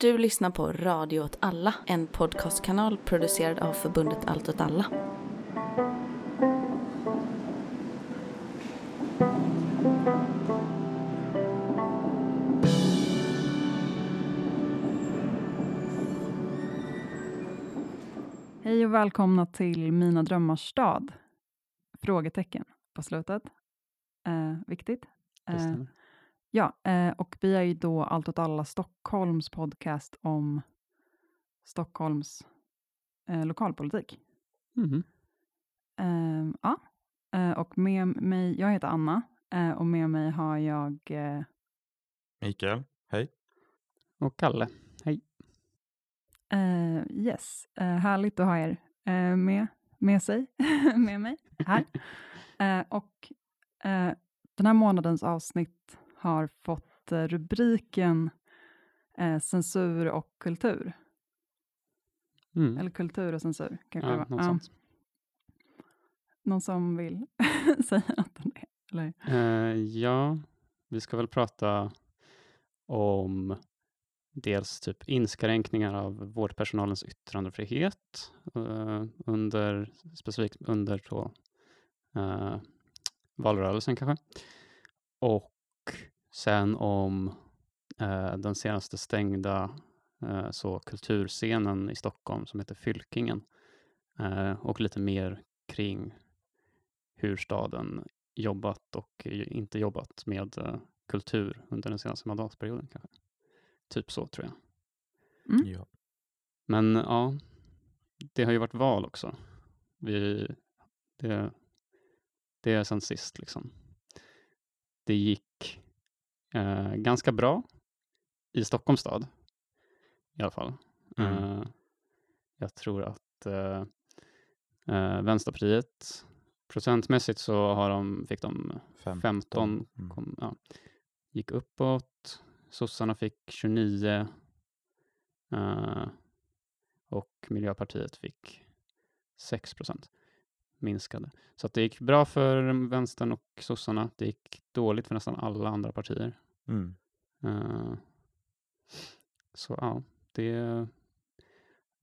Du lyssnar på Radio åt alla, en podcastkanal producerad av förbundet Allt åt alla. Hej och välkomna till Mina drömmars stad. Frågetecken på slutet. Eh, viktigt. Eh. Ja, eh, och vi är ju då Allt åt alla Stockholms podcast om Stockholms eh, lokalpolitik. Eh, ja, eh, och med mig, jag heter Anna och med mig har jag eh, Mikael, hej. Och Kalle. Eh, yes, härligt att ha er med, med sig, med mig här. Och den här månadens avsnitt har fått eh, rubriken eh, censur och kultur. Mm. Eller kultur och censur kanske det Ja, var. något sånt. Någon som vill säga något om det? Eller? Eh, ja, vi ska väl prata om dels typ inskränkningar av vårdpersonalens yttrandefrihet eh, under, specifikt under då, eh, valrörelsen kanske. Och sen om eh, den senaste stängda eh, så kulturscenen i Stockholm som heter Fylkingen. Eh, och lite mer kring hur staden jobbat och inte jobbat med eh, kultur under den senaste mandatperioden. Kanske. Typ så tror jag. Mm. Ja. Men ja, det har ju varit val också. Vi, det, det är sen sist liksom. Det gick eh, ganska bra i Stockholms stad i alla fall. Mm. Eh, jag tror att eh, eh, Vänsterpartiet procentmässigt så har de, fick de 15, Mm. kom, ja, gick uppåt. Sossarna fick 29 eh, och Miljöpartiet fick 6 procent minskade. Så det gick bra för vänstern och sossarna. Det gick dåligt för nästan alla andra partier. Mm. Eh, så ja, det,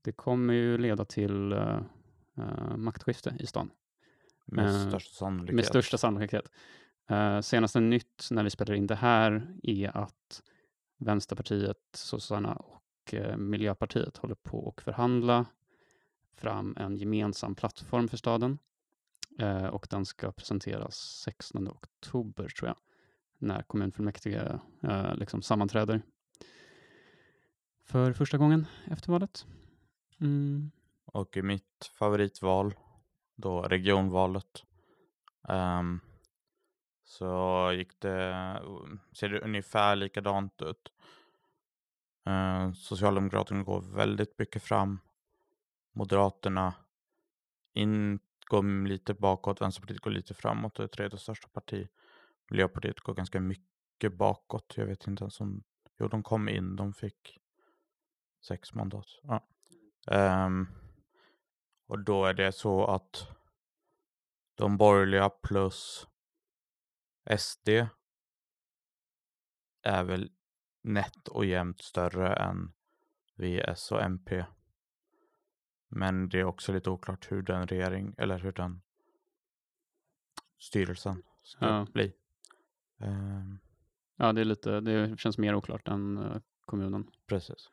det kommer ju leda till eh, eh, maktskifte i stan. Med största sannolikhet. Med största sannolikhet. Uh, senaste nytt när vi spelar in det här är att Vänsterpartiet, Sossarna och Miljöpartiet håller på att förhandla fram en gemensam plattform för staden. Och den ska presenteras 16 oktober tror jag, när kommunfullmäktige eh, liksom sammanträder för första gången efter valet. Mm. Och i mitt favoritval, då regionvalet, um, så gick det, eh, ser det ungefär likadant ut. Uh, Socialdemokraterna går väldigt mycket fram. Moderaterna in, går lite bakåt, Vänsterpartiet går lite framåt och är tredje största parti. Miljöpartiet går ganska mycket bakåt. Jag vet inte ens om, jo de kom in, de fick sex mandat. Ja. Ehm, och då är det så att de borgerliga plus SD är väl nätt och jämnt större än VS och MP. Men det är också lite oklart hur den regering eller hur den styrelsen ska Ja. bli. Ehm, Ja, det, är lite, det känns mer oklart än eh, kommunen. precis.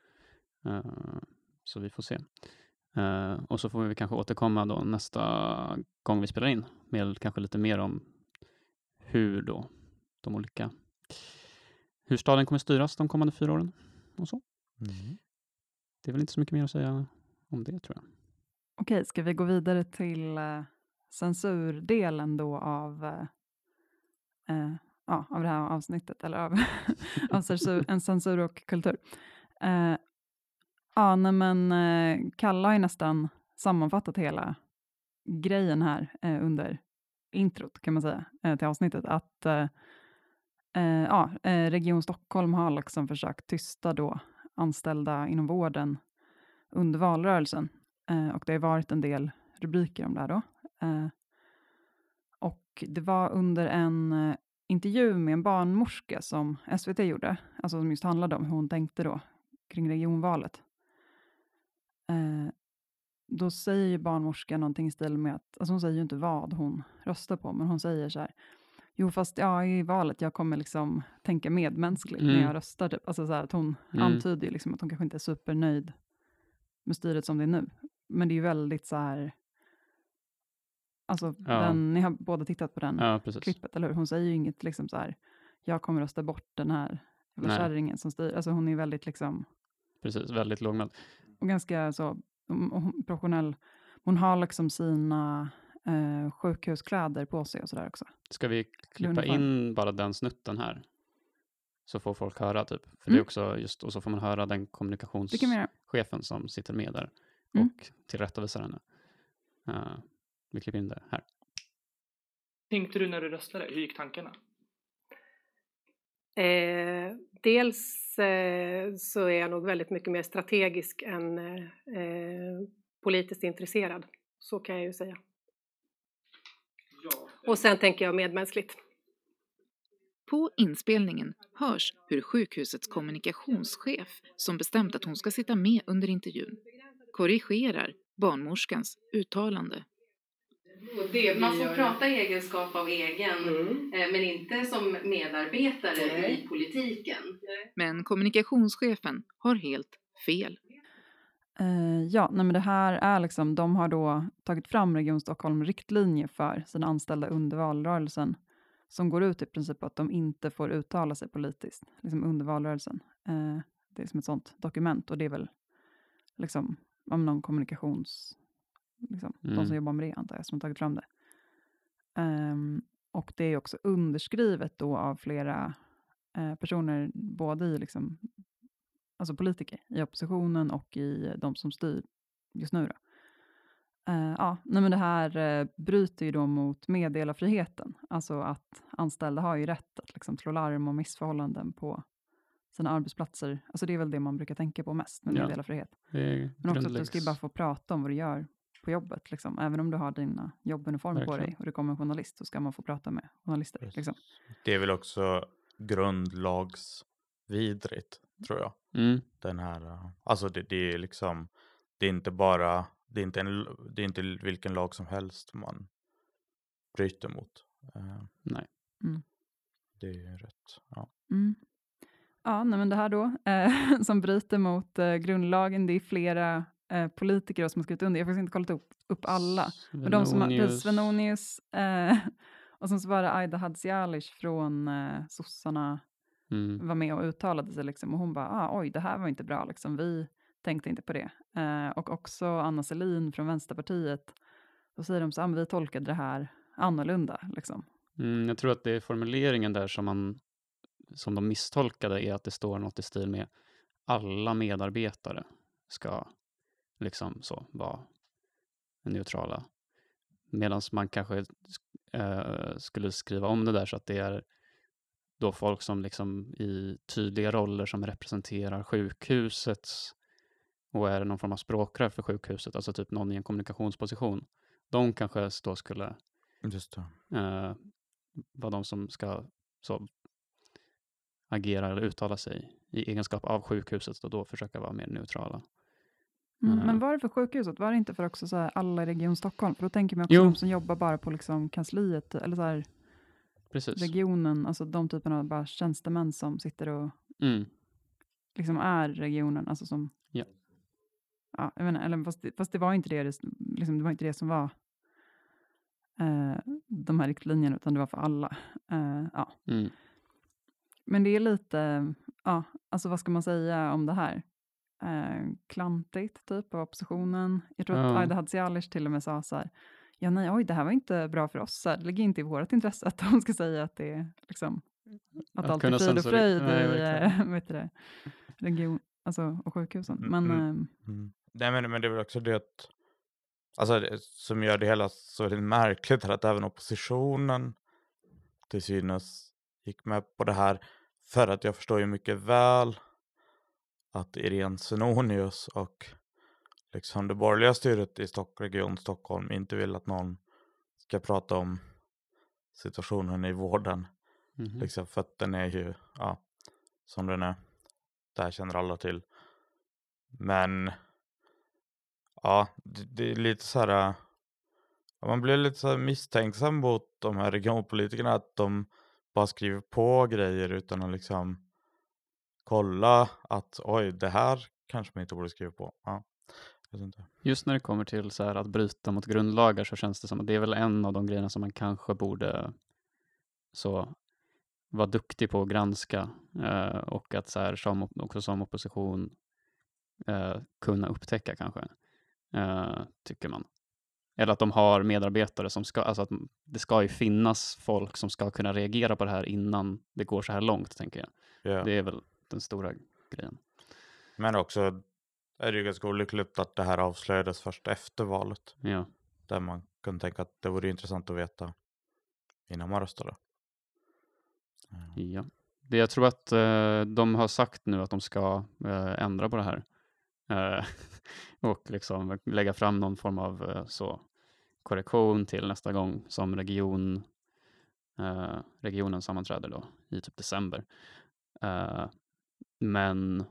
Eh, så vi får se. Eh, och så får vi kanske återkomma då nästa gång vi spelar in med kanske lite mer om hur då de olika hur staden kommer styras de kommande fyra åren och så. Mm. Det är väl inte så mycket mer att säga om det tror jag. Okej, ska vi gå vidare till eh, censurdelen då av, eh, eh, ja, av det här avsnittet, eller av, av censur, en censur och kultur. Eh, ja, nej men eh, Kalle har ju nästan sammanfattat hela grejen här eh, under introt kan man säga eh, till avsnittet. Att eh, eh, ja, eh, Region Stockholm har liksom försökt tysta då anställda inom vården under valrörelsen. Och det har varit en del rubriker om det här då. Och det var under en intervju med en barnmorska som SVT gjorde, alltså som just handlade om hur hon tänkte då kring regionvalet. Eh, då säger ju barnmorskan någonting i stil med att, alltså hon säger ju inte vad hon röstar på, men hon säger så här, jo fast ja, i valet, jag kommer liksom tänka medmänskligt när Mm. jag röstar. Typ. Alltså så här, att hon Mm. antyder ju liksom att hon kanske inte är supernöjd med styret som det är nu. Men det är ju väldigt så här, alltså Ja. den, ni har båda tittat på den Ja, precis. klippet, eller hur? Hon säger ju inget liksom så här, jag kommer rösta bort den här jävla kärringen som styr. Alltså hon är väldigt liksom, Precis, väldigt lågmäld. och ganska så mm, professionell. Hon har liksom sina eh, sjukhuskläder på sig och sådär också. Ska vi klippa uniform. in bara den snutten här? Så får folk höra typ. För det Mm. är också just, och så får man höra den Det kommunikationschefen som sitter med där Mm. och tillrättavisar henne. Uh, vi klipper in det här. tänkte du när du röstade? Hur gick tankarna? Eh, dels eh, så är jag nog väldigt mycket mer strategisk än eh, eh, politiskt intresserad. Så kan jag ju säga. Och sen tänker jag medmänskligt. På inspelningen hörs hur sjukhusets kommunikationschef, som bestämt att hon ska sitta med under intervjun, korrigerar barnmorskans uttalande. Man får prata i egenskap av egen, Mm. eh, men inte som medarbetare Nej. i politiken. Men kommunikationschefen har helt fel. Eh, ja, nej men det här är liksom, de har då tagit fram Region Stockholm riktlinjer för sina anställda under valrörelsen som går ut i princip på att de inte får uttala sig politiskt liksom under valrörelsen. Eh, det är som ett sånt dokument och det är väl liksom om någon kommunikations... Liksom, De som Mm. jobbar med det antar jag som har tagit fram det. Ehm, och det är också underskrivet då av flera eh, personer, både i liksom alltså politiker i oppositionen och i de som styr just nu. Då. Eh, ja, nej men det här eh, bryter ju då mot meddelarfriheten, alltså att anställda har ju rätt att liksom slå larm om missförhållanden på sina arbetsplatser. Alltså det är väl det man brukar tänka på mest med Ja. meddelarfrihet. Men också att du ska ju bara få prata om vad du gör på jobbet, liksom. även om du har dina jobbuniformer på dig och det kommer en journalist så ska man få prata med journalister. Liksom. Det är väl också grundlagsvidrigt, tror jag. Mm. Den här, uh, alltså det, det är liksom, det är inte bara, det är inte, en, det är inte vilken lag som helst man bryter mot. Eh, Nej. Mm. Det är ju rätt, ja. Mm. Ja, nej, men det här då, eh, som bryter mot eh, grundlagen, det är flera eh, politiker som har skrivit under. Jag har faktiskt inte kollat upp, upp alla. Men de som har, precis, Svenonius, eh, och sen så var det Aida Hadzialic från eh, sossarna Mm. var med och uttalade sig liksom, och hon bara, ah, oj, det här var inte bra, liksom. vi tänkte inte på det. Eh, och också Anna Selin från Vänsterpartiet, då säger de så, ah, vi tolkade det här annorlunda. Liksom. Mm, jag tror att det är formuleringen där som, man, som de misstolkade är att det står något i stil med alla medarbetare ska liksom så vara neutrala. Medan man kanske eh, skulle skriva om det där så att det är då folk som liksom i tydliga roller som representerar sjukhusets och är någon form av språkrör för sjukhuset, alltså typ någon i en kommunikationsposition. De kanske då skulle eh, vara de som ska så, agera eller uttala sig i egenskap av sjukhuset och då försöka vara mer neutrala. Mm. Men var det för sjukhuset? Var det inte för också så här alla i Region Stockholm? För då tänker man också Jo. de som jobbar bara på liksom kansliet, eller så här Precis. regionen, alltså de typerna av bara tjänstemän som sitter och Mm. liksom är regionen, alltså som... Ja. Ja, jag inte, eller fast, det, fast det var inte det, det, liksom, det var inte det som var eh, de här riktlinjerna, utan det var för alla. Eh, ja. Mm. Men det är lite, ja, alltså vad ska man säga om det här? Eh, klantigt, typ, av oppositionen. Jag tror att Ja. Aida Hadzialic till och med sa så här, ja nej, oj, det här var inte bra för oss. Så här, det ligger inte i vårt intresse att de ska säga att det är liksom, att, Att allt är frid och fröjd i eh, det, region, alltså, och sjukhusen. Mm, Men mm. ehm, Mm. Nej men, men det är väl också det att, alltså det, som gör det hela så väldigt märkligt är att även oppositionen till synes gick med på det här. För att jag förstår ju mycket väl att Irene Svenonius och liksom det borgerliga styret i Stock, Region Stockholm inte vill att någon ska prata om situationen i vården. Mhm. Liksom, för att den är ju, ja, som den är. Det här känner alla till. men ja, det, det är lite så här. äh, Man blir lite så här misstänksam mot de här regionpolitikerna att de bara skriver på grejer utan att liksom kolla att oj, det här kanske man inte borde skriva på. Ja. Just när det kommer till så här att bryta mot grundlagar så känns det som att det är väl en av de grejerna som man kanske borde så vara duktig på att granska eh, och att så här, som, också som opposition eh, kunna upptäcka kanske, eh, tycker man. Eller att de har medarbetare som ska, alltså att det ska ju finnas folk som ska kunna reagera på det här innan det går så här långt, tänker jag. Ja. Det är väl den stora grejen. Men också är det ju ganska olyckligt att det här avslöjades först efter valet. Ja. Där man kunde tänka att det vore intressant att veta innan man röstade. Eh, Ja. Det jag tror att eh, de har sagt nu att de ska eh, ändra på det här. Eh, och liksom lägga fram någon form av eh, så korrektion till nästa gång som region, eh, regionen sammanträder då i typ december. Men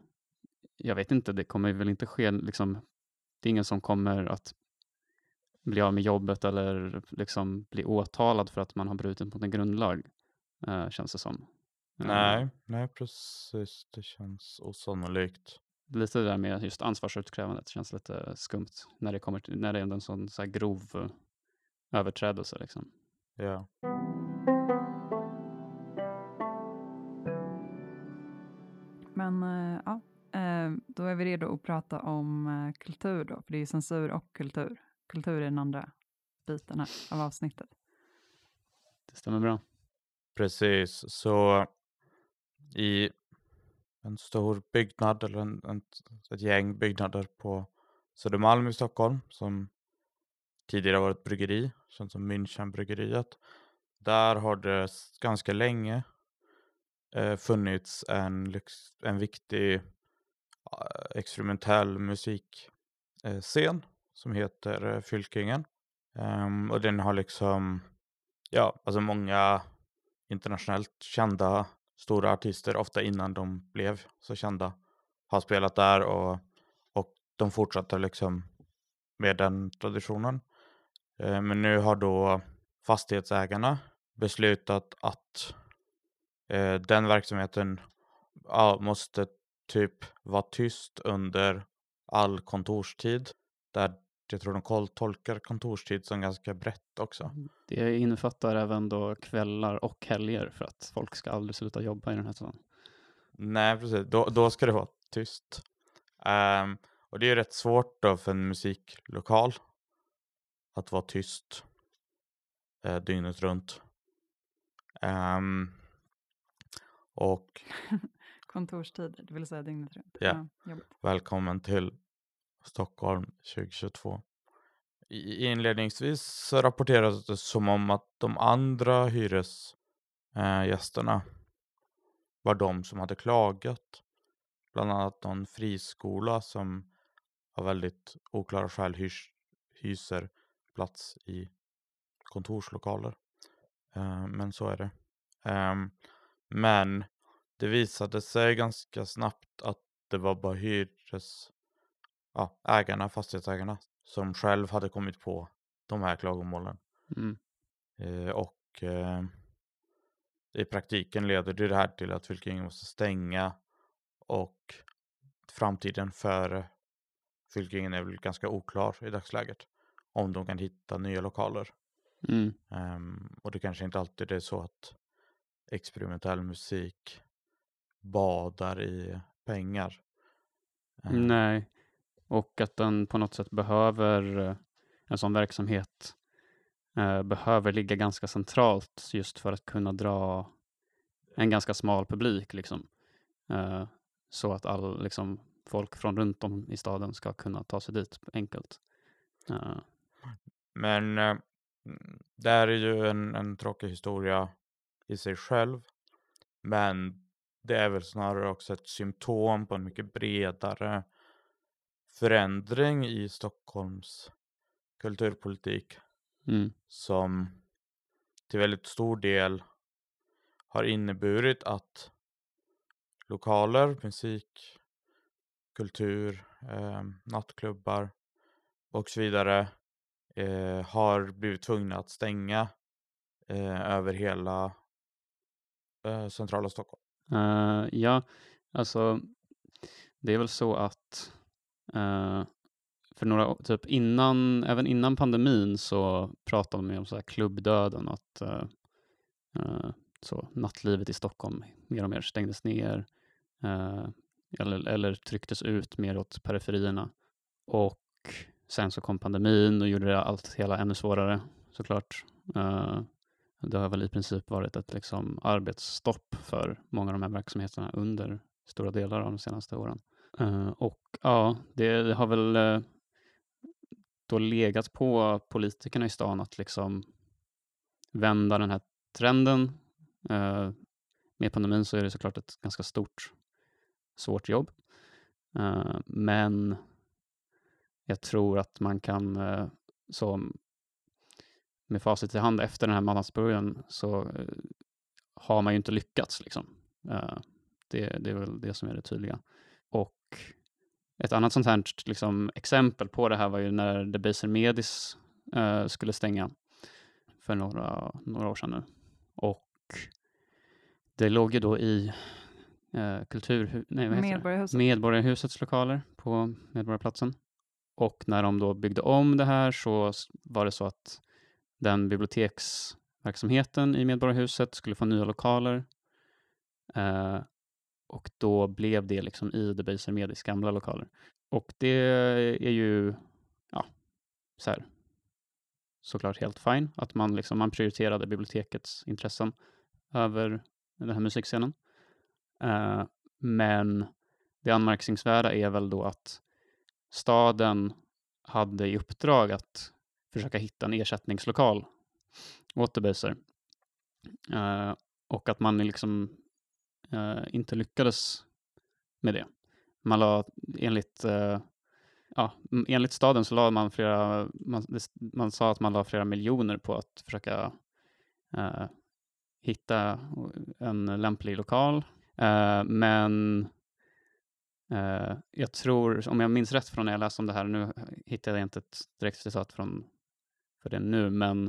jag vet inte, det kommer väl inte ske liksom, det är ingen som kommer att bli av med jobbet eller liksom bli åtalad för att man har brutit mot en grundlag, eh, känns det som. Eh, Nej, nej precis. Det känns osannolikt. Lite det där med just ansvarsutkrävandet känns lite skumt när det, kommer till, när det är en sån så grov eh, överträdelse. Liksom. Ja. Eh, ja, eh, då är vi redo att prata om eh, kultur då, för det är ju censur och kultur. Kultur är den andra biten här av avsnittet. Det stämmer bra. Precis, så i en stor byggnad eller en, en, ett gäng byggnader på Södermalm i Stockholm som tidigare varit ett bryggeri, känt som Münchenbryggeriet. Där har det ganska länge eh, funnits en, en viktig ah, eh, experimentell musikscen eh, som heter eh, Fylkingen. Um, ehm, och den har liksom, ja, alltså många internationellt kända stora artister, ofta innan de blev så kända, har spelat där och, och de fortsatte liksom med den traditionen. Eh, men nu har då fastighetsägarna beslutat att eh, den verksamheten ja, måste typ vara tyst under all kontorstid. Där jag tror de tolkar kontorstid som ganska brett också. Det innefattar även då kvällar och helger för att folk ska aldrig sluta jobba i den här staden. Nej, precis. Då, då ska det vara tyst. Ehm, och det är ju rätt svårt då för en musiklokal att vara tyst eh, dygnet runt. Ehm, och Kontorstider, det vill säga dygnet runt. Ja. jobbigt. välkommen till Stockholm 2022. I, inledningsvis rapporterades det som om att de andra hyresgästerna eh, var de som hade klagat. Bland annat någon friskola som av väldigt oklara skäl hyrs, hyser plats i kontorslokaler. Eh, men så är det. Ehm, men det visade sig ganska snabbt att det var bara hyres, ja, ägarna, fastighetsägarna som själv hade kommit på de här klagomålen. Mm. Eh, och eh, i praktiken leder det här till att Fylkingen måste stänga och framtiden för Fylkingen är väl ganska oklar i dagsläget. Om de kan hitta nya lokaler. Mm. Ehm, och det kanske inte alltid är så att experimentell musik badar i pengar. Ehm, Nej, och att den på något sätt behöver, eh, en sån verksamhet eh, behöver ligga ganska centralt just för att kunna dra en ganska smal publik. Liksom. Eh, så att all, liksom, folk från runt om i staden ska kunna ta sig dit enkelt. Eh, Men eh, mm, det här är ju en, en tråkig historia i sig själv. Men det är väl snarare också ett symptom på en mycket bredare förändring i Stockholms kulturpolitik mm, som till väldigt stor del har inneburit att lokaler, musik, kultur eh, nattklubbar och så vidare eh, har blivit tvungna att stänga eh, över hela eh, centrala Stockholm. Uh, ja, alltså det är väl så att uh, för några typ innan, även innan pandemin så pratade man om så här klubbdöden, att uh, så nattlivet i Stockholm mer och mer stängdes ner eller, eller trycktes ut mer åt periferierna. Och sen så kom pandemin och gjorde det allt hela ännu svårare såklart. Det har väl i princip varit ett liksom, arbetsstopp för många av de här verksamheterna under stora delar av de senaste åren. Eh, och ja, det har väl eh, då legat på politikerna i stan att liksom vända den här trenden. Eh, med pandemin så är det såklart ett ganska stort svårt jobb. Men jag tror att man kan, så med facit i hand efter den här månadsbörjan så uh, har man ju inte lyckats. Liksom. Det, det, är väl det som är det tydliga. Och ett annat sånt här liksom, exempel på det här var ju när Debaser Medis skulle stänga för några, några år sedan nu. Och det låg ju då i eh, kultur, nej, Medborgarhuset. Medborgarhusets lokaler på Medborgarplatsen. Och när de då byggde om det här så var det så att den biblioteksverksamheten i Medborgarhuset skulle få nya lokaler. Eh, och då blev det liksom i Debaser Medis gamla lokaler. Och det är ju, ja, så här, såklart helt fine att man, liksom, man prioriterade bibliotekets intressen över den här musikscenen. Eh, men det anmärkningsvärda är väl då att staden hade i uppdrag att försöka hitta en ersättningslokal åt Debaser. Uh, eh, och att man liksom uh, inte lyckades med det. Man la, enligt, uh, ja, enligt staden så la man flera, man, man sa att man la flera miljoner på att försöka hitta en lämplig lokal Uh, men uh, jag tror, om jag minns rätt från när jag läste om det här, nu hittade jag inte ett direkt citat från för det nu, men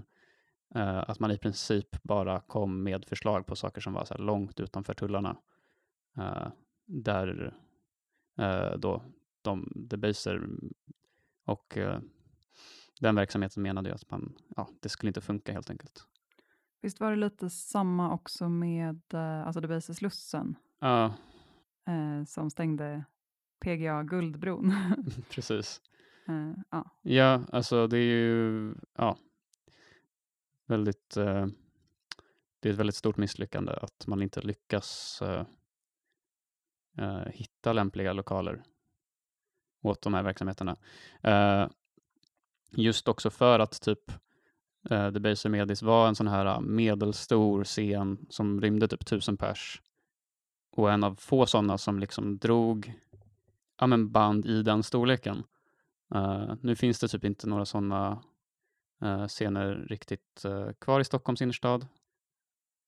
uh, att man i princip bara kom med förslag på saker som var så långt utanför tullarna. där då de debaser och den verksamheten menade ju att man, ja, det skulle inte funka helt enkelt. Visst var det lite samma också med eh, alltså Debaser Slussen? Ja. Eh, som stängde PGA Guldbron. Precis. Uh, ja. ja, alltså det är ju ja, väldigt eh, det är ett väldigt stort misslyckande att man inte lyckas eh, eh, hitta lämpliga lokaler åt de här verksamheterna. Eh, just också för att typ Uh, The Baser Medis var en sån här uh, medelstor scen som rymde typ tusen pers. Och en av få sådana som liksom drog ja, men band i den storleken. Uh, nu finns det typ inte några sådana uh, eh, scener riktigt uh, kvar i Stockholms innerstad.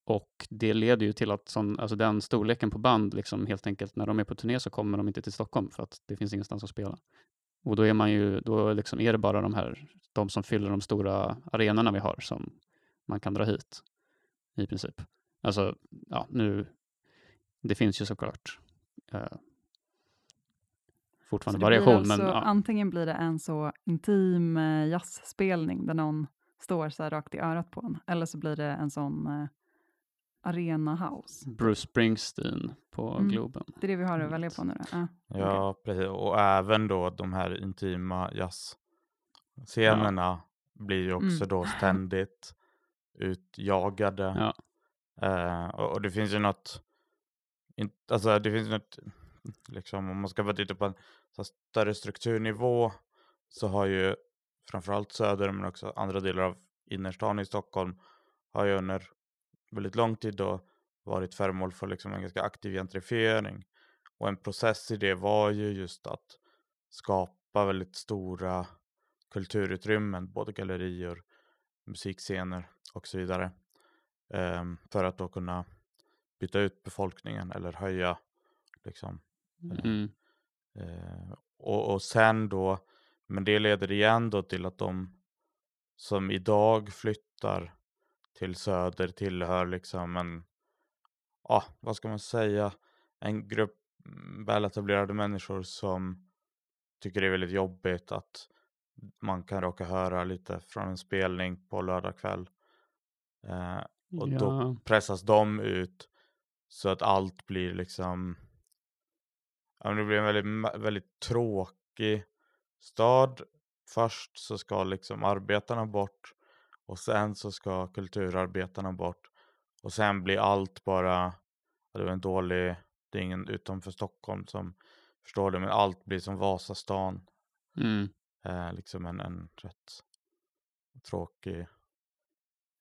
Och det leder ju till att sån, alltså den storleken på band, liksom helt enkelt när de är på turné så kommer de inte till Stockholm för att det finns ingenstans att spela. Och då är man ju, då liksom är det bara de här, de som fyller de stora arenorna vi har som man kan dra hit i princip. Alltså, ja, nu, det finns ju såklart fortfarande så variation. Alltså, men, ja. Antingen blir det en så intim eh, jazzspelning där någon står så här rakt i örat på en, eller så blir det en sån eh, Arena House. Bruce Springsteen på mm. Globen. Det är det vi har att välja på nu då? Ah, ja, okay. precis. Och även då de här intima jazzscenerna ja. blir ju också mm. då ständigt utjagade. Ja. Uh, och, och, det finns ju något, in, alltså det finns något, liksom om man ska vara lite på en så större strukturnivå så har ju framförallt söder men också andra delar av innerstan i Stockholm har ju under väldigt lång tid då varit föremål för liksom en ganska aktiv gentrifiering. Och en process i det var ju just att skapa väldigt stora kulturutrymmen, både gallerier, musikscener och så vidare. Ehm, för att då kunna byta ut befolkningen eller höja liksom. Mm. Uh, och, och sen då, men det leder igen då till att de som idag flyttar till söder tillhör liksom en, ja, vad ska man säga, en grupp mm, väletablerade människor som tycker det är väldigt jobbigt att man kan råka höra lite från en spelning på lördag kväll. Eh, och Ja. då pressas de ut så att allt blir liksom, ja, men det blir en väldigt, väldigt tråkig stad. Först så ska liksom arbetarna bort och sen så ska kulturarbetarna bort och sen blir allt bara, ja, det var en dålig, det är ingen utanför Stockholm som förstår det, men allt blir som Vasastan. Mm. Eh, liksom en, en rätt tråkig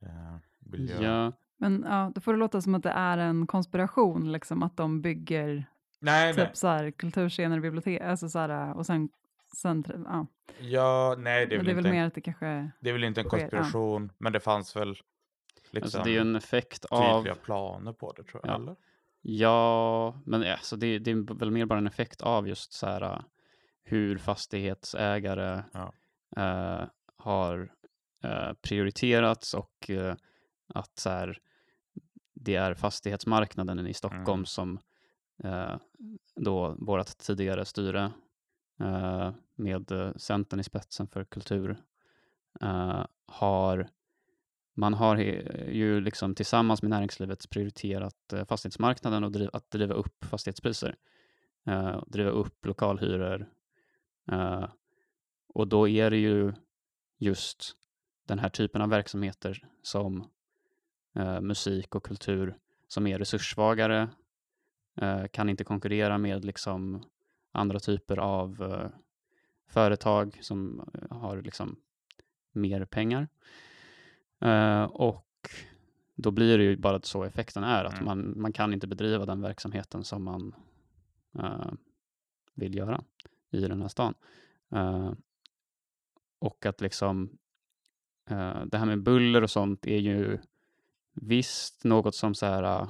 eh, miljö. Ja, Men ja, det får det låta som att det är en konspiration, liksom att de bygger Nej, nej. typ så här, kulturscener i bibliotek, alltså så här, och sen, sen ja. Ja, nej, det är, Men väl det är väl inte, mer att det kanske, det är väl inte en sker, ja. konspiration, men det fanns väl liksom alltså det är en effekt av... tydliga planer på det tror jag. Ja. Eller? Ja, men alltså det, det är väl mer bara en effekt av just så här äh, hur fastighetsägare Ja. eh, har eh, prioriterats och eh, att så här, det är fastighetsmarknaden i Stockholm Mm. som Eh, då vårt tidigare styre eh, med eh, Centern i spetsen för kultur eh, har man har ju liksom tillsammans med näringslivet prioriterat eh, fastighetsmarknaden och driv, att driva upp fastighetspriser. Eh, driva upp lokalhyror. Eh, och då är det ju just den här typen av verksamheter som eh, musik och kultur som är resurssvagare, kan inte konkurrera med liksom andra typer av eh, företag som eh, har liksom mer pengar. Eh, och då blir det ju bara så effekten är, att Mm. man, man kan inte bedriva den verksamheten som man eh, vill göra i den här stan. Eh, och att liksom eh, det här med buller och sånt är ju visst något som så, här, äh,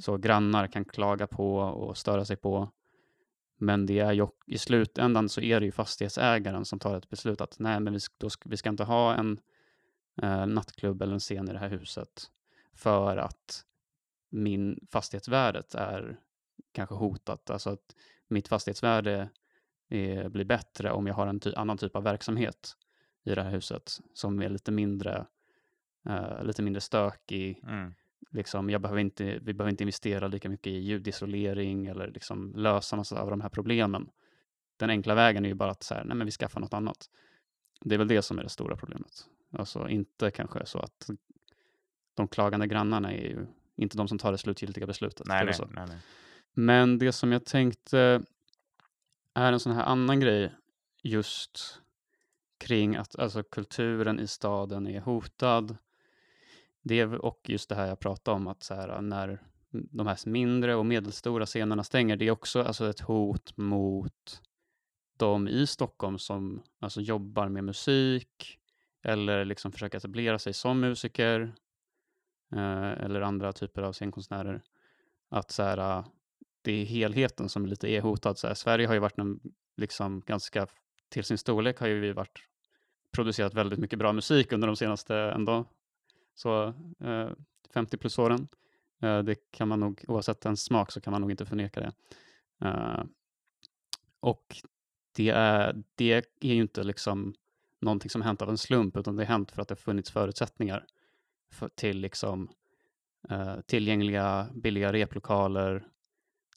så grannar kan klaga på och störa sig på. Men det är ju, i slutändan så är det ju fastighetsägaren som tar ett beslut att nej, men vi, då ska, vi ska inte ha en eh, nattklubb eller en scen i det här huset för att min fastighetsvärdet är kanske hotat. Alltså att mitt fastighetsvärde är, blir bättre om jag har en ty- annan typ av verksamhet i det här huset som är lite mindre, eh, lite mindre stökig. Mm. Liksom, jag behöver inte, vi behöver inte investera lika mycket i ljudisolering eller liksom lösa massa av de här problemen. Den enkla vägen är ju bara att så här, nej, men vi skaffar något annat. Det är väl det som är det stora problemet. Alltså inte kanske så att de klagande grannarna är ju inte de som tar det slutgiltiga beslutet. det Nej, så. nej, nej. Men det som jag tänkte är en sån här annan grej just kring att alltså, kulturen i staden är hotad. Det och just det här jag pratade om att så här, när de här mindre och medelstora scenerna stänger, det är också alltså, ett hot mot de i Stockholm som alltså, jobbar med musik eller liksom försöker etablera sig som musiker eh, eller andra typer av scenkonstnärer. Att så här, ah, det är helheten som lite är hotad. Så här, Sverige har ju varit en, liksom ganska, till sin storlek har ju vi varit producerat väldigt mycket bra musik under de senaste ändå så eh, 50 plus åren. Eh, det kan man nog, oavsett ens smak så kan man nog inte förneka det. Eh, och det är, det är ju inte liksom någonting som hänt av en slump, utan det har hänt för att det har funnits förutsättningar för, till liksom eh, tillgängliga billiga replokaler,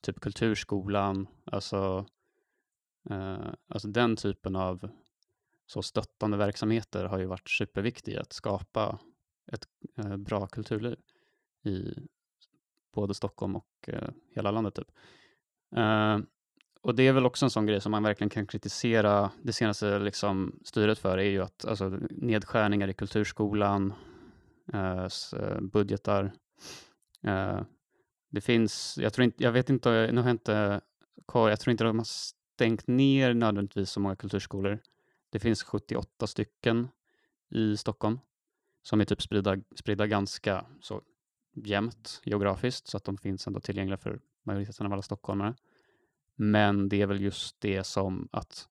typ kulturskolan, alltså, eh, alltså den typen av så stöttande verksamheter har ju varit superviktiga att skapa ett eh, bra kulturliv i både Stockholm och eh, hela landet. Typ. Eh, och det är väl också en sån grej som man verkligen kan kritisera det senaste liksom, styret för, är ju att alltså, nedskärningar i kulturskolan, eh, eh, budgetar. Eh, det finns, jag tror inte, jag vet inte, nu har jag inte koll, jag tror inte de har stängt ner nödvändigtvis så många kulturskolor. Det finns 78 stycken i Stockholm som är typ spridda, spridda ganska så jämnt geografiskt så att de finns ändå tillgängliga för majoriteten av alla stockholmare. Men det är väl just det som att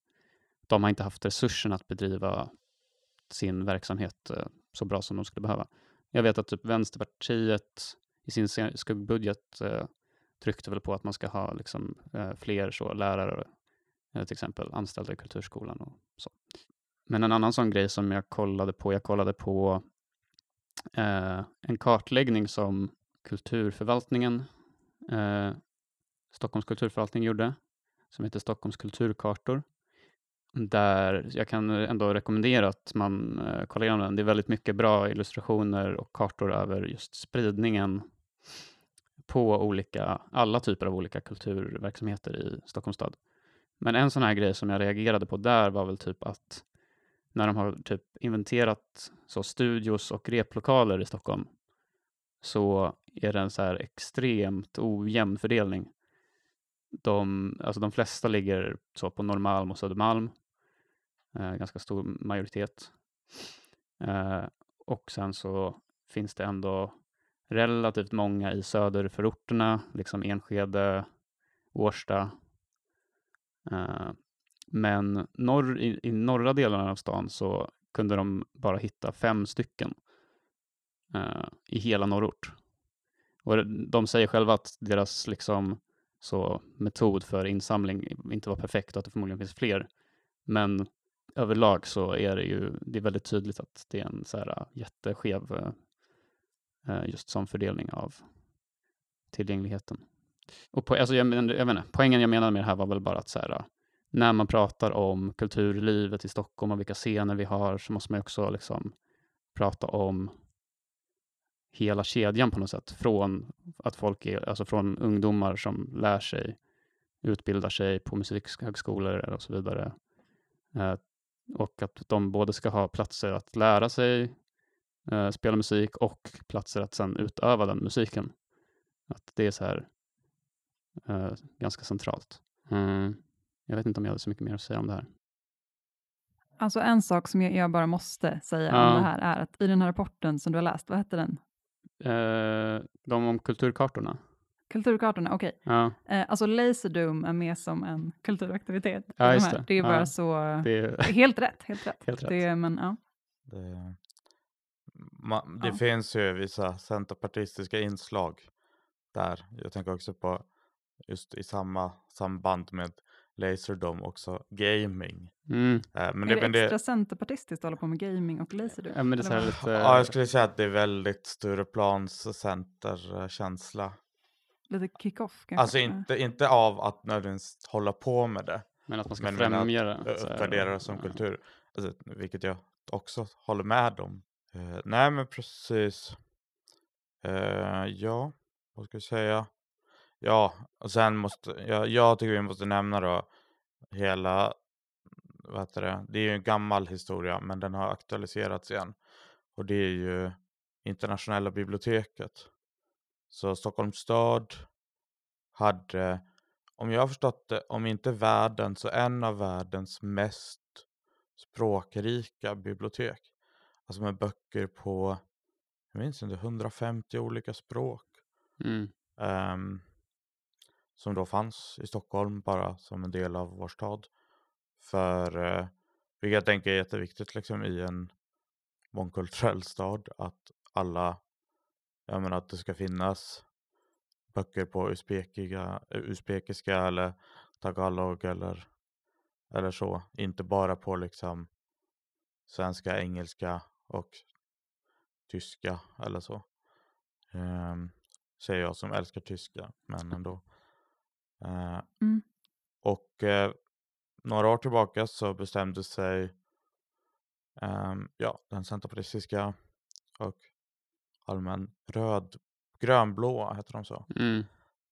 de har inte haft resurserna att bedriva sin verksamhet eh, så bra som de skulle behöva. Jag vet att typ Vänsterpartiet i sin skuggbudget eh, tryckte väl på att man ska ha liksom, eh, fler så lärare, eh, till exempel anställda i kulturskolan och så. Men en annan sån grej som jag kollade på, jag kollade på eh, en kartläggning som kulturförvaltningen, eh, Stockholms kulturförvaltning gjorde, som heter Stockholms kulturkartor. Där jag kan ändå rekommendera att man eh, kollar igenom den. Det är väldigt mycket bra illustrationer och kartor över just spridningen på olika, alla typer av olika kulturverksamheter i Stockholms stad. Men en sån här grej som jag reagerade på där var väl typ att när de har typ inventerat så studios och replokaler i Stockholm så är det en så här extremt ojämn fördelning. De, alltså de flesta ligger så på Norrmalm och Södermalm, eh, ganska stor majoritet. Eh, och sen så finns det ändå relativt många i söderförorterna, liksom Enskede, Årsta. Eh, men norr, i, i norra delarna av stan så kunde de bara hitta fem stycken eh, i hela norrort. Och de säger själva att deras liksom, så, metod för insamling inte var perfekt och att det förmodligen finns fler. Men överlag så är det ju det är väldigt tydligt att det är en så här eh, jätteskev eh, eh, just som fördelning av tillgängligheten. Och på, alltså jag, men- jag menar, poängen jag menade med det här var väl bara att så här, eh, när man pratar om kulturlivet i Stockholm och vilka scener vi har så måste man också liksom prata om hela kedjan på något sätt. Från att folk är, alltså från ungdomar som lär sig, utbildar sig på musikhögskolor och så vidare. Eh, och att de både ska ha platser att lära sig eh, spela musik och platser att sedan utöva den musiken. Att det är så här eh, ganska centralt. Mm. Jag vet inte om jag hade så mycket mer att säga om det här. Alltså en sak som jag, jag bara måste säga Ja. om det här är att i den här rapporten som du har läst, vad hette den? Eh, de om kulturkartorna. Kulturkartorna, okej. Ja, Eh, alltså Laserdome är med som en kulturaktivitet. Ja, de det. det är bara Ja. så... det är Helt rätt, helt rätt. helt rätt. Det, men, ja. Det, ma, det Ja. finns ju vissa centerpartistiska inslag där. Jag tänker också på just i samma samband med Laserdome också gaming. Mm. Eh, men är det, det men extra det, centerpartistiskt att hålla på med gaming och Laserdome? Ja, men det är så här Eller lite... ja, jag skulle säga att det är väldigt Stureplans centerkänsla. Lite kick-off kanske? Alltså inte, inte av att nödvändigtvis hålla på med det, Men att man ska men- men att, främja det. eh, uppvärdera det som ja. kultur. Alltså, vilket jag också håller med om. Eh, nej men precis. Eh, ja, vad ska jag säga? Ja, och sen måste jag, jag tycker vi måste nämna då hela, vad heter det, det är ju en gammal historia men den har aktualiserats igen. Och det är ju internationella biblioteket. Så Stockholms stad hade, om jag har förstått det, om inte världen så en av världens mest språkrika bibliotek. Alltså med böcker på, jag minns inte, 150 olika språk. Mm. ehm, som då fanns i Stockholm bara som en del av vår stad. För, eh, vilket jag tänker är jätteviktigt liksom i en mångkulturell stad att alla, jag menar att det ska finnas böcker på usbekiga, eh, usbekiska eller tagalog eller, eller så. Inte bara på liksom svenska, engelska och tyska eller så. Um, säger jag som älskar tyska, men ändå. Eh, Mm. Och eh, några år tillbaka så bestämde sig ehm, ja, den centerpartistiska och allmän röd, grönblå heter de så. Mm.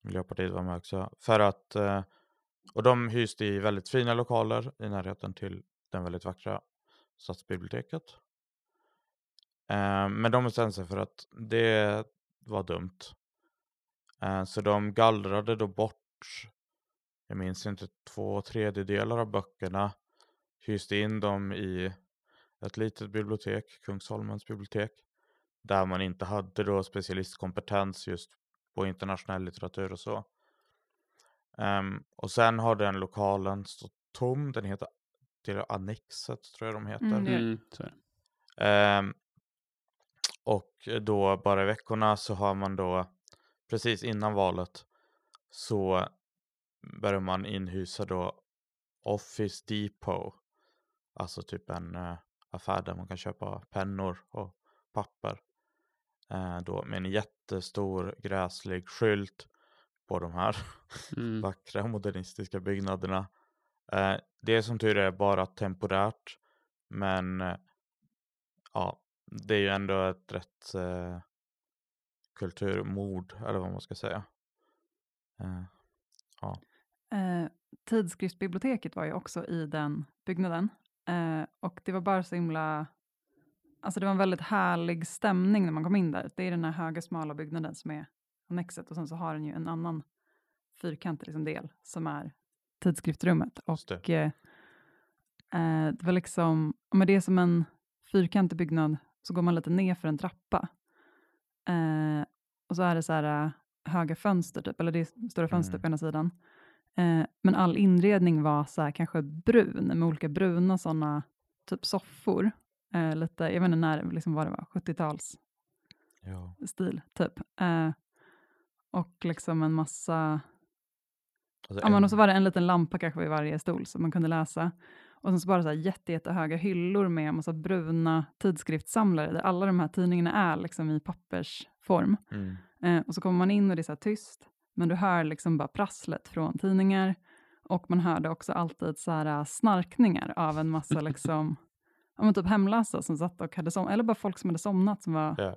Miljöpartiet var med också. För att, eh, och de hyste i väldigt fina lokaler i närheten till den väldigt vackra stadsbiblioteket. Eh, men de bestämde sig för att det var dumt. Eh, så de gallrade då bort, jag minns inte, två tredjedelar av böckerna. Hyste in dem i ett litet bibliotek, Kungsholmens bibliotek. Där man inte hade då specialistkompetens just på internationell litteratur och så. Ehm, och sen har den lokalen stått tom. Den heter det är Annexet tror jag de heter. Mm. Ehm, och då bara i veckorna så har man då precis innan valet så börjar man inhysa då Office Depot. Alltså typ en eh, affär där man kan köpa pennor och papper. Eh, då med en jättestor gräslig skylt på de här Mm. vackra modernistiska byggnaderna. Eh, det är som tur är bara temporärt. Men ja, det är ju ändå ett rätt kulturmord eller vad man ska säga. Eh, Eh, tidskriftsbiblioteket var ju också i den byggnaden. Eh, och det var bara så himla... Alltså det var en väldigt härlig stämning när man kom in där. Det är den här höga smala byggnaden som är annexet och sen så har den ju en annan fyrkantig liksom del som är tidskriftsrummet. Och eh, eh, det var liksom, ja, men det är som en fyrkantig byggnad så går man lite ner för en trappa. Eh, och så är det så här höga fönster typ, eller det är stora fönster Mm. på ena sidan. Eh, men all inredning var så här kanske brun, med olika bruna sådana typ soffor. Eh, lite, jag vet inte när, liksom vad det var, 70-tals ja. stil typ. Eh, och liksom en massa, Alltså ja men en- och så var det en liten lampa kanske vid varje stol så man kunde läsa. Och sen så bara så här jätte, jättehöga hyllor med massa bruna tidskriftssamlare där alla de här tidningarna är liksom i pappersform. mm, Eh, och så kommer man in och det är så här tyst, men du hör liksom bara prasslet från tidningar. Och man hörde också alltid så här äh, snarkningar av en massa liksom, ja typ hemlösa som satt och hade som, eller bara folk som hade somnat som var Ja.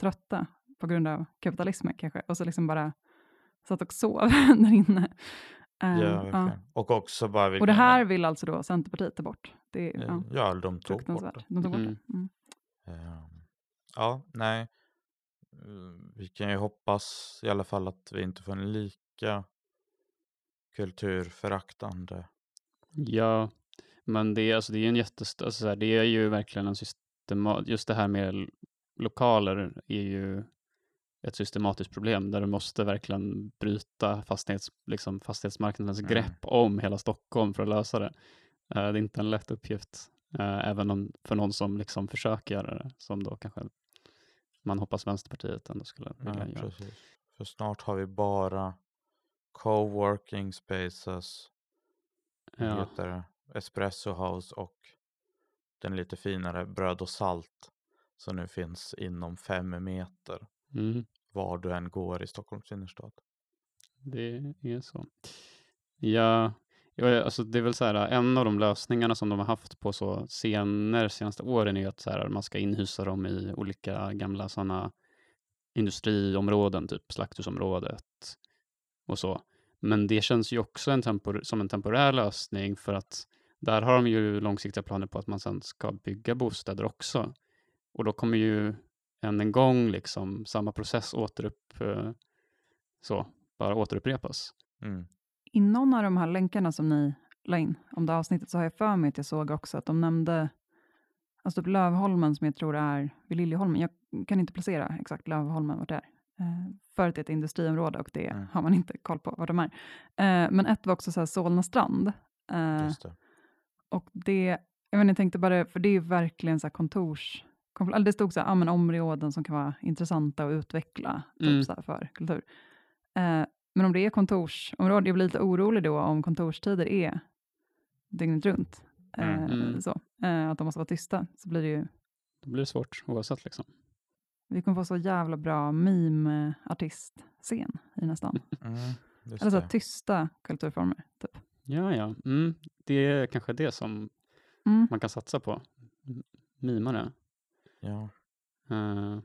trötta på grund av kapitalismen kanske. Och så liksom bara satt och sov där inne. Eh, ja, verkligen. Och också bara Och det vilken- här vill alltså då Centerpartiet ta bort. Det eh, ja, de tog bort det. De tog bort Mm. det. Mm. Ehm, Ja, nej. Eh, Vi kan ju hoppas i alla fall att vi inte får en lika kulturföraktande. Ja, men det är, alltså, det är en jättest... Alltså, det är ju verkligen en systema... Just det här med lokaler är ju ett systematiskt problem där du måste verkligen bryta fastighets, liksom, fastighetsmarknadens Mm. grepp om hela Stockholm för att lösa det. Eh, det är inte en lätt uppgift, eh, även om, för någon som liksom försöker göra det, som då kanske man hoppas Vänsterpartiet ändå skulle Ja, vilja göra. precis. För snart har vi bara coworking spaces, Ja. heter det? Espresso House och den lite finare Bröd och Salt som nu finns inom fem meter Mm. var du än går i Stockholms innerstad. Det är så. Ja, ja, alltså det är väl så här, en av de lösningarna som de har haft på så scener senaste åren är att så här, man ska inhysa dem i olika gamla sådana industriområden, typ slakthusområdet och så. Men det känns ju också en tempor- som en temporär lösning för att där har de ju långsiktiga planer på att man sen ska bygga bostäder också. Och då kommer ju än en gång liksom samma process återupp, eh, så, bara återupprepas. Mm. I någon av de här länkarna som ni la in om det avsnittet så har jag för mig att jag såg också att de nämnde alltså typ Lövholmen som jag tror är vid Liljeholmen. Jag kan inte placera exakt Lövholmen vart det är. Eh, för att det är ett industriområde och det Mm. har man inte koll på var de är. Eh, men ett var också så här Solna strand. Eh, Just det. och det, jag, inte, jag tänkte bara, för det är ju verkligen så här kontors... det stod så här, ah, men områden som kan vara intressanta att utveckla typ Mm. så här, för kultur. Eh, men om det är kontorsområde, jag blir lite orolig då om kontorstider är dygnet runt. Eh, Mm. Mm. Så, eh, att de måste vara tysta, så blir det ju... Då blir det svårt oavsett liksom. Vi kommer få så jävla bra meme-artistscen i nästan. Mm. Eller så här, tysta kulturformer. Typ. Ja, ja. Mm. Det är kanske det som Mm. man kan satsa på. M- Mima det. Ja. Eh,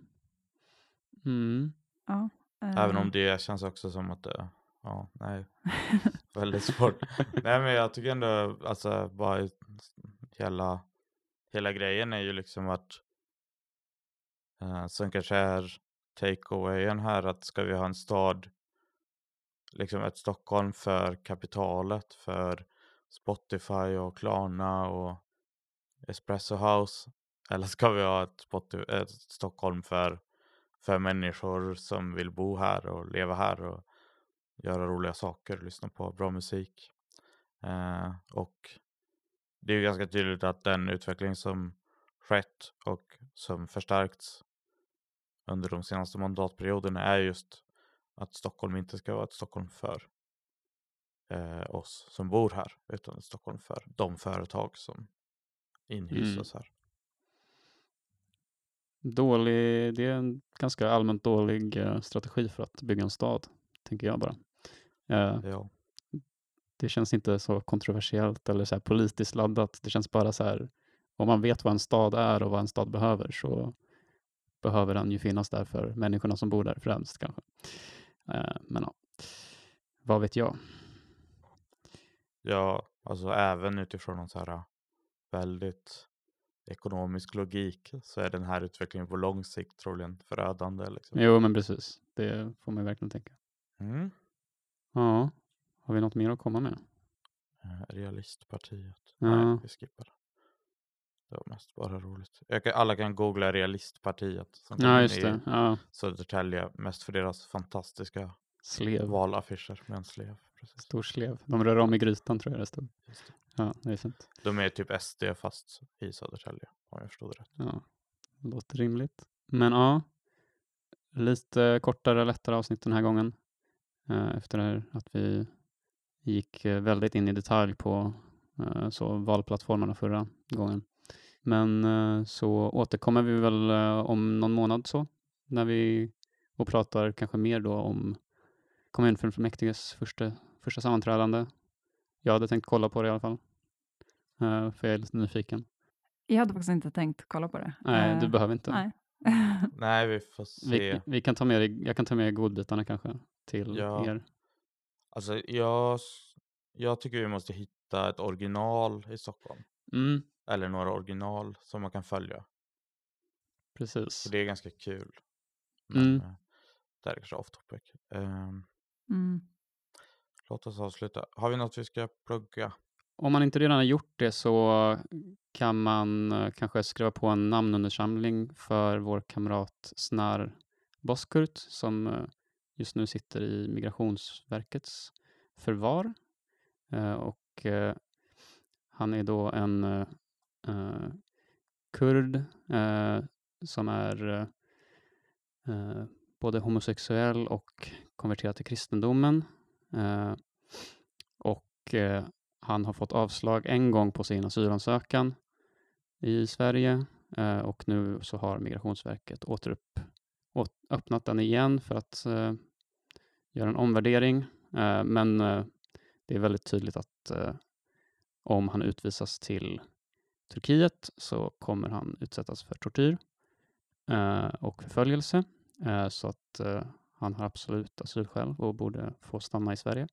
mm. Ja, Även eh, om det känns också som att det, ja, nej, väldigt svårt. nej men jag tycker ändå, alltså bara hela, hela grejen är ju liksom att, uh, som kanske är takeawayen här, att ska vi ha en stad, liksom ett Stockholm för kapitalet, för Spotify och Klarna och Espresso House, eller ska vi ha ett, Spotify, ett Stockholm för för människor som vill bo här och leva här och göra roliga saker, lyssna på bra musik. Eh, och det är ju ganska tydligt att den utveckling som skett och som förstärkts under de senaste mandatperioderna är just att Stockholm inte ska vara ett Stockholm för eh, oss som bor här, utan ett Stockholm för de företag som inhysas här. Dålig, det är en ganska allmänt dålig eh, strategi för att bygga en stad, tänker jag bara. Eh, Ja. det känns inte så kontroversiellt eller så här politiskt laddat. Det känns bara så här, om man vet vad en stad är och vad en stad behöver så behöver den ju finnas där för människorna som bor där främst kanske. Eh, men ja, vad vet jag? Ja, alltså även utifrån någon så här väldigt ekonomisk logik så är den här utvecklingen på lång sikt troligen förödande. Liksom. Jo, men precis. Det får man verkligen tänka. Mm. Ja, har vi något mer att komma med? Eh, Realistpartiet. Ja. Nej, vi skippar det. Det var mest bara roligt. Jag kan, alla kan googla Realistpartiet. Som Ja, just det. Ja, Södertälje. Mest för deras fantastiska slev. valaffischer med en slev. Precis. Stor slev. De rör om i grytan tror jag det stod. Det. Ja, det är fint. De är typ SD fast i Södertälje. Om jag förstod det rätt. Ja, det låter rimligt. Men ja, lite kortare, lättare avsnitt den här gången. Eh, efter det här att vi gick eh, väldigt in i detalj på eh, så valplattformarna förra gången. Men så återkommer vi väl om någon månad så, när vi och pratar kanske mer då om kommunfullmäktiges första, första sammanträdande. Jag hade tänkt kolla på det i alla fall, för jag är lite nyfiken. Jag hade faktiskt inte tänkt kolla på det. Nej, du Eh, behöver inte. Nej. Nej, vi får se. Vi, vi kan ta med, jag kan ta med godbitarna kanske till Ja. er. Alltså jag, jag tycker vi måste hitta ett original i Stockholm. Mm, Eller några original som man kan följa. precis. Så det är ganska kul. Men Mm. eh, det här är kanske off topic. Ehm, Mm. låt oss avsluta. Har vi något vi ska plugga? Om man inte redan har gjort det så kan man eh, kanske skriva på en namnundersamling för vår kamrat Snar Boskurt som eh, just nu sitter i Migrationsverkets förvar. Eh, och han är då en kurd som är både homosexuell och konverterad till kristendomen. Och han har fått avslag en gång på sin asylansökan i Sverige eh, och nu så har Migrationsverket återupp, åt, öppnat den igen för att eh, göra en omvärdering. Eh, men det är väldigt tydligt att om han utvisas till Turkiet så kommer han utsättas för tortyr och förföljelse. Så att han har absolut asylskäl och borde få stanna i Sverige.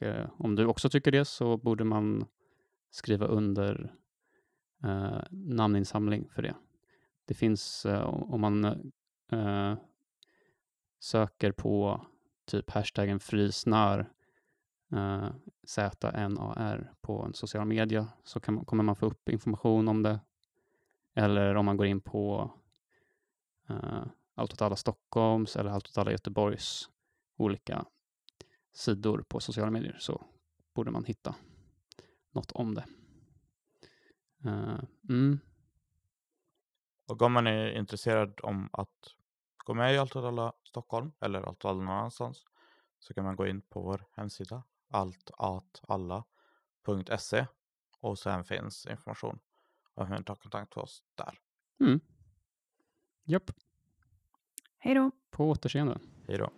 Eh, om du också tycker det så borde man skriva under eh, namninsamling för det. Det finns, eh, om man eh, söker på typ hashtaggen frisnar eh, ZNAR på en social media så kan man, kommer man få upp information om det. Eller om man går in på eh, Allt åt alla Stockholms eller Allt åt alla Göteborgs olika sidor på sociala medier så borde man hitta något om det. Eh, mm, Och om man är intresserad om att gå med i Allt åt alla Stockholm eller Allt åt alla någon annanstans så kan man gå in på vår hemsida alltatalla.se och sen finns information om hur man tar kontakt med oss där. mm. Japp, Hej då! på återseende. Hej då!